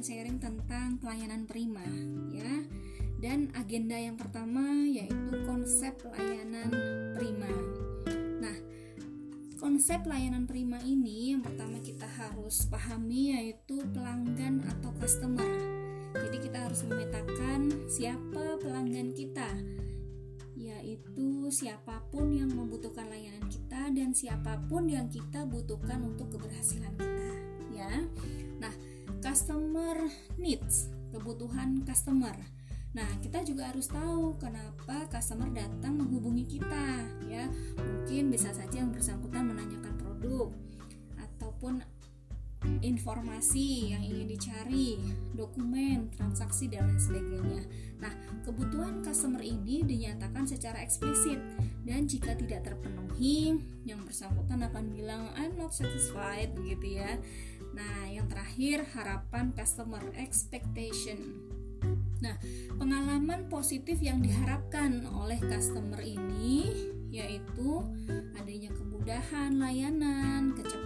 sharing tentang pelayanan prima ya. Dan agenda yang pertama yaitu konsep layanan prima. Nah, konsep layanan prima ini yang pertama kita harus pahami yaitu pelanggan atau customer. Jadi kita harus memetakan siapa pelanggan kita yaitu siapa pun yang membutuhkan layanan kita dan siapa pun yang kita butuhkan untuk keberhasilan kita customer needs, kebutuhan customer. Nah, kita juga harus tahu kenapa customer datang menghubungi kita ya. Mungkin bisa saja yang bersangkutan menanyakan produk ataupun informasi yang ingin dicari, dokumen, transaksi dan lain sebagainya. Nah, kebutuhan customer ini dinyatakan secara eksplisit dan jika tidak terpenuhi, yang bersangkutan akan bilang I'm not satisfied gitu ya. Nah, yang terakhir harapan customer expectation. Nah, pengalaman positif yang diharapkan oleh customer ini yaitu adanya kemudahan layanan, kecepatan,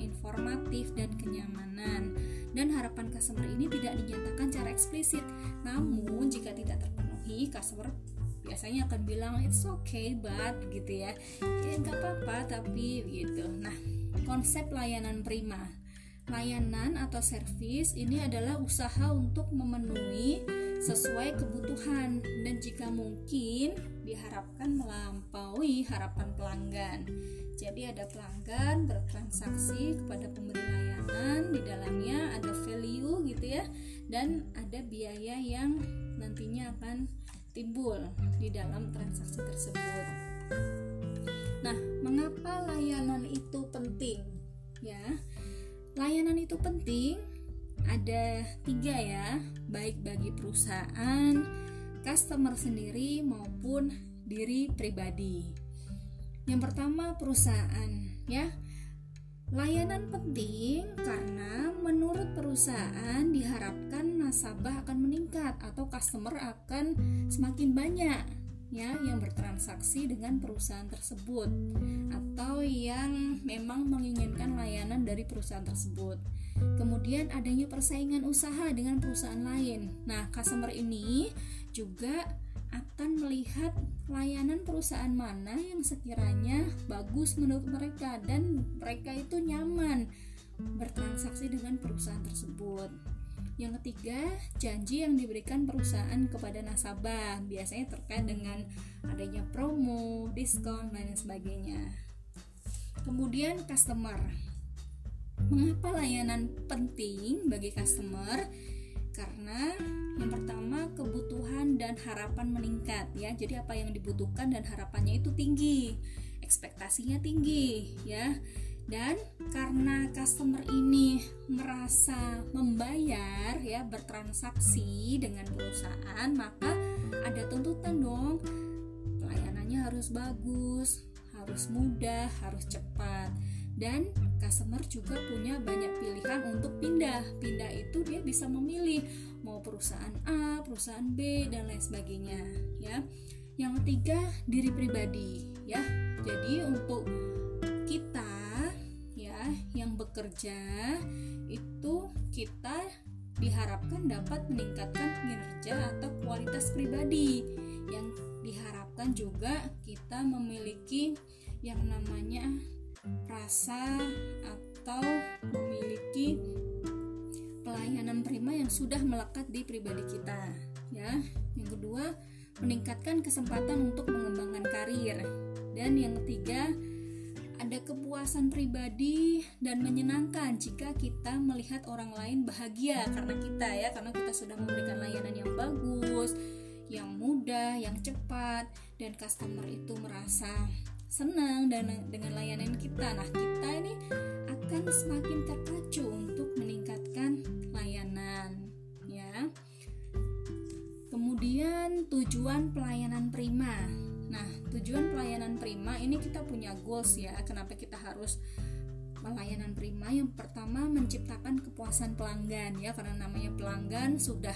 informatif, dan kenyamanan. Dan harapan customer ini tidak dinyatakan secara eksplisit. Namun, jika tidak terpenuhi, customer biasanya akan bilang it's okay but gitu ya. Ya nggak apa-apa tapi gitu. Nah, konsep layanan prima. Layanan atau servis ini adalah usaha untuk memenuhi sesuai kebutuhan dan jika mungkin diharapkan melampaui harapan pelanggan. Jadi ada pelanggan bertransaksi kepada pemberi layanan, di dalamnya ada value gitu ya dan ada biaya yang nantinya akan timbul di dalam transaksi tersebut. Nah, mengapa layanan itu penting? Ya, Layanan itu penting, ada tiga ya, baik bagi perusahaan, customer sendiri maupun diri pribadi. Yang pertama perusahaan, ya. Layanan penting karena menurut perusahaan diharapkan nasabah akan meningkat atau customer akan semakin banyak ya yang bertransaksi dengan perusahaan tersebut atau yang memang menginginkan layanan dari perusahaan tersebut. Kemudian adanya persaingan usaha dengan perusahaan lain. Nah, customer ini juga akan melihat layanan perusahaan mana yang sekiranya bagus menurut mereka dan mereka itu nyaman bertransaksi dengan perusahaan tersebut. Yang ketiga, janji yang diberikan perusahaan kepada nasabah biasanya terkait dengan adanya promo, diskon, dan sebagainya. Kemudian customer. Mengapa layanan penting bagi customer? Karena yang pertama kebutuhan dan harapan meningkat ya. Jadi apa yang dibutuhkan dan harapannya itu tinggi. Ekspektasinya tinggi ya dan karena customer ini merasa membayar ya bertransaksi dengan perusahaan maka ada tuntutan dong pelayanannya harus bagus harus mudah harus cepat dan customer juga punya banyak pilihan untuk pindah. Pindah itu dia bisa memilih mau perusahaan A perusahaan B dan lain sebagainya ya. Yang ketiga diri pribadi ya. Jadi untuk kita yang bekerja itu kita diharapkan dapat meningkatkan kinerja atau kualitas pribadi. Yang diharapkan juga kita memiliki yang namanya rasa atau memiliki pelayanan prima yang sudah melekat di pribadi kita ya. Yang kedua meningkatkan kesempatan untuk mengembangkan karir. Dan yang ketiga ada kepuasan pribadi dan menyenangkan jika kita melihat orang lain bahagia karena kita ya. Karena kita sudah memberikan layanan yang bagus yang mudah yang cepat dan customer itu merasa senang dan dengan layanan kita nah kita ini akan semakin terpacu untuk meningkatkan layanan ya kemudian tujuan pelayanan prima Nah, tujuan pelayanan prima ini kita punya goals ya. Kenapa kita harus pelayanan prima? Yang pertama menciptakan kepuasan pelanggan ya, karena namanya pelanggan sudah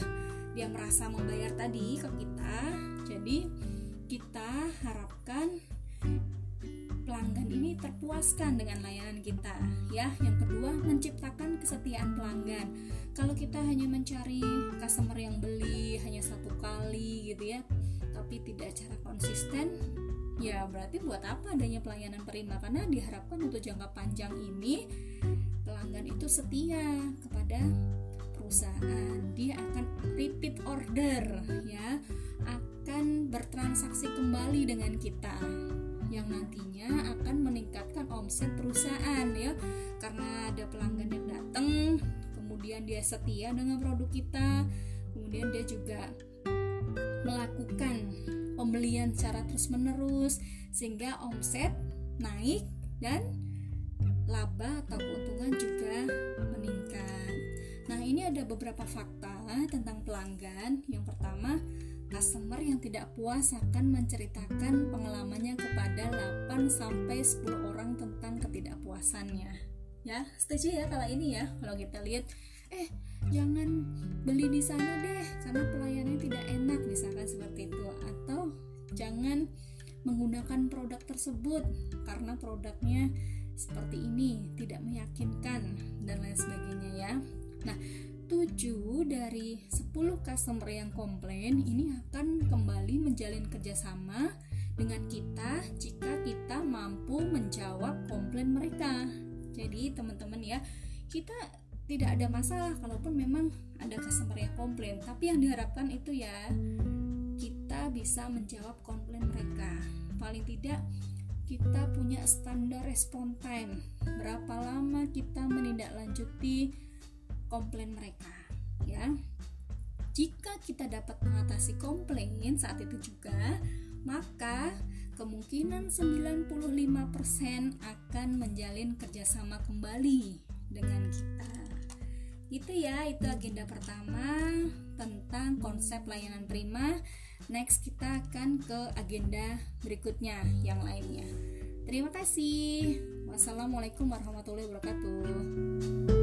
dia merasa membayar tadi ke kita. Jadi kita harapkan terpuaskan dengan layanan kita ya. Yang kedua menciptakan kesetiaan pelanggan. Kalau kita hanya mencari customer yang beli hanya satu kali gitu ya tapi tidak secara konsisten ya berarti buat apa adanya pelayanan prima karena diharapkan untuk jangka panjang ini pelanggan itu setia kepada perusahaan. Dia akan repeat order ya. Akan bertransaksi kembali dengan kita yang nantinya akan meningkatkan omset perusahaan ya karena ada pelanggan yang datang kemudian dia setia dengan produk kita kemudian dia juga melakukan pembelian secara terus menerus sehingga omset naik dan laba atau keuntungan juga meningkat. Nah, ini ada beberapa fakta tentang pelanggan. Yang pertama, customer yang tidak puas akan menceritakan pengalamannya kepada 8 sampai 10 orang tentang ketidakpuasannya. Ya, setuju ya kalau ini ya. Kalau kita lihat eh jangan beli di sana deh karena pelayanannya tidak enak misalkan seperti itu atau jangan menggunakan produk tersebut karena produknya seperti ini tidak meyakinkan dan lain sebagainya ya. Nah, 7 dari 10 customer yang komplain ini akan kembali menjalin kerjasama dengan kita jika kita mampu menjawab komplain mereka. Jadi teman-teman ya, kita tidak ada masalah kalaupun memang ada customer yang komplain, tapi yang diharapkan itu ya kita bisa menjawab komplain mereka. Paling tidak kita punya standar respon time. Berapa lama kita menindaklanjuti komplain mereka ya. Jika kita dapat mengatasi komplain saat itu juga maka kemungkinan 95% akan menjalin kerjasama kembali dengan kita. Itu ya itu agenda pertama tentang konsep layanan prima. Next kita akan ke agenda berikutnya yang lainnya. Terima kasih. Wassalamualaikum warahmatullahi wabarakatuh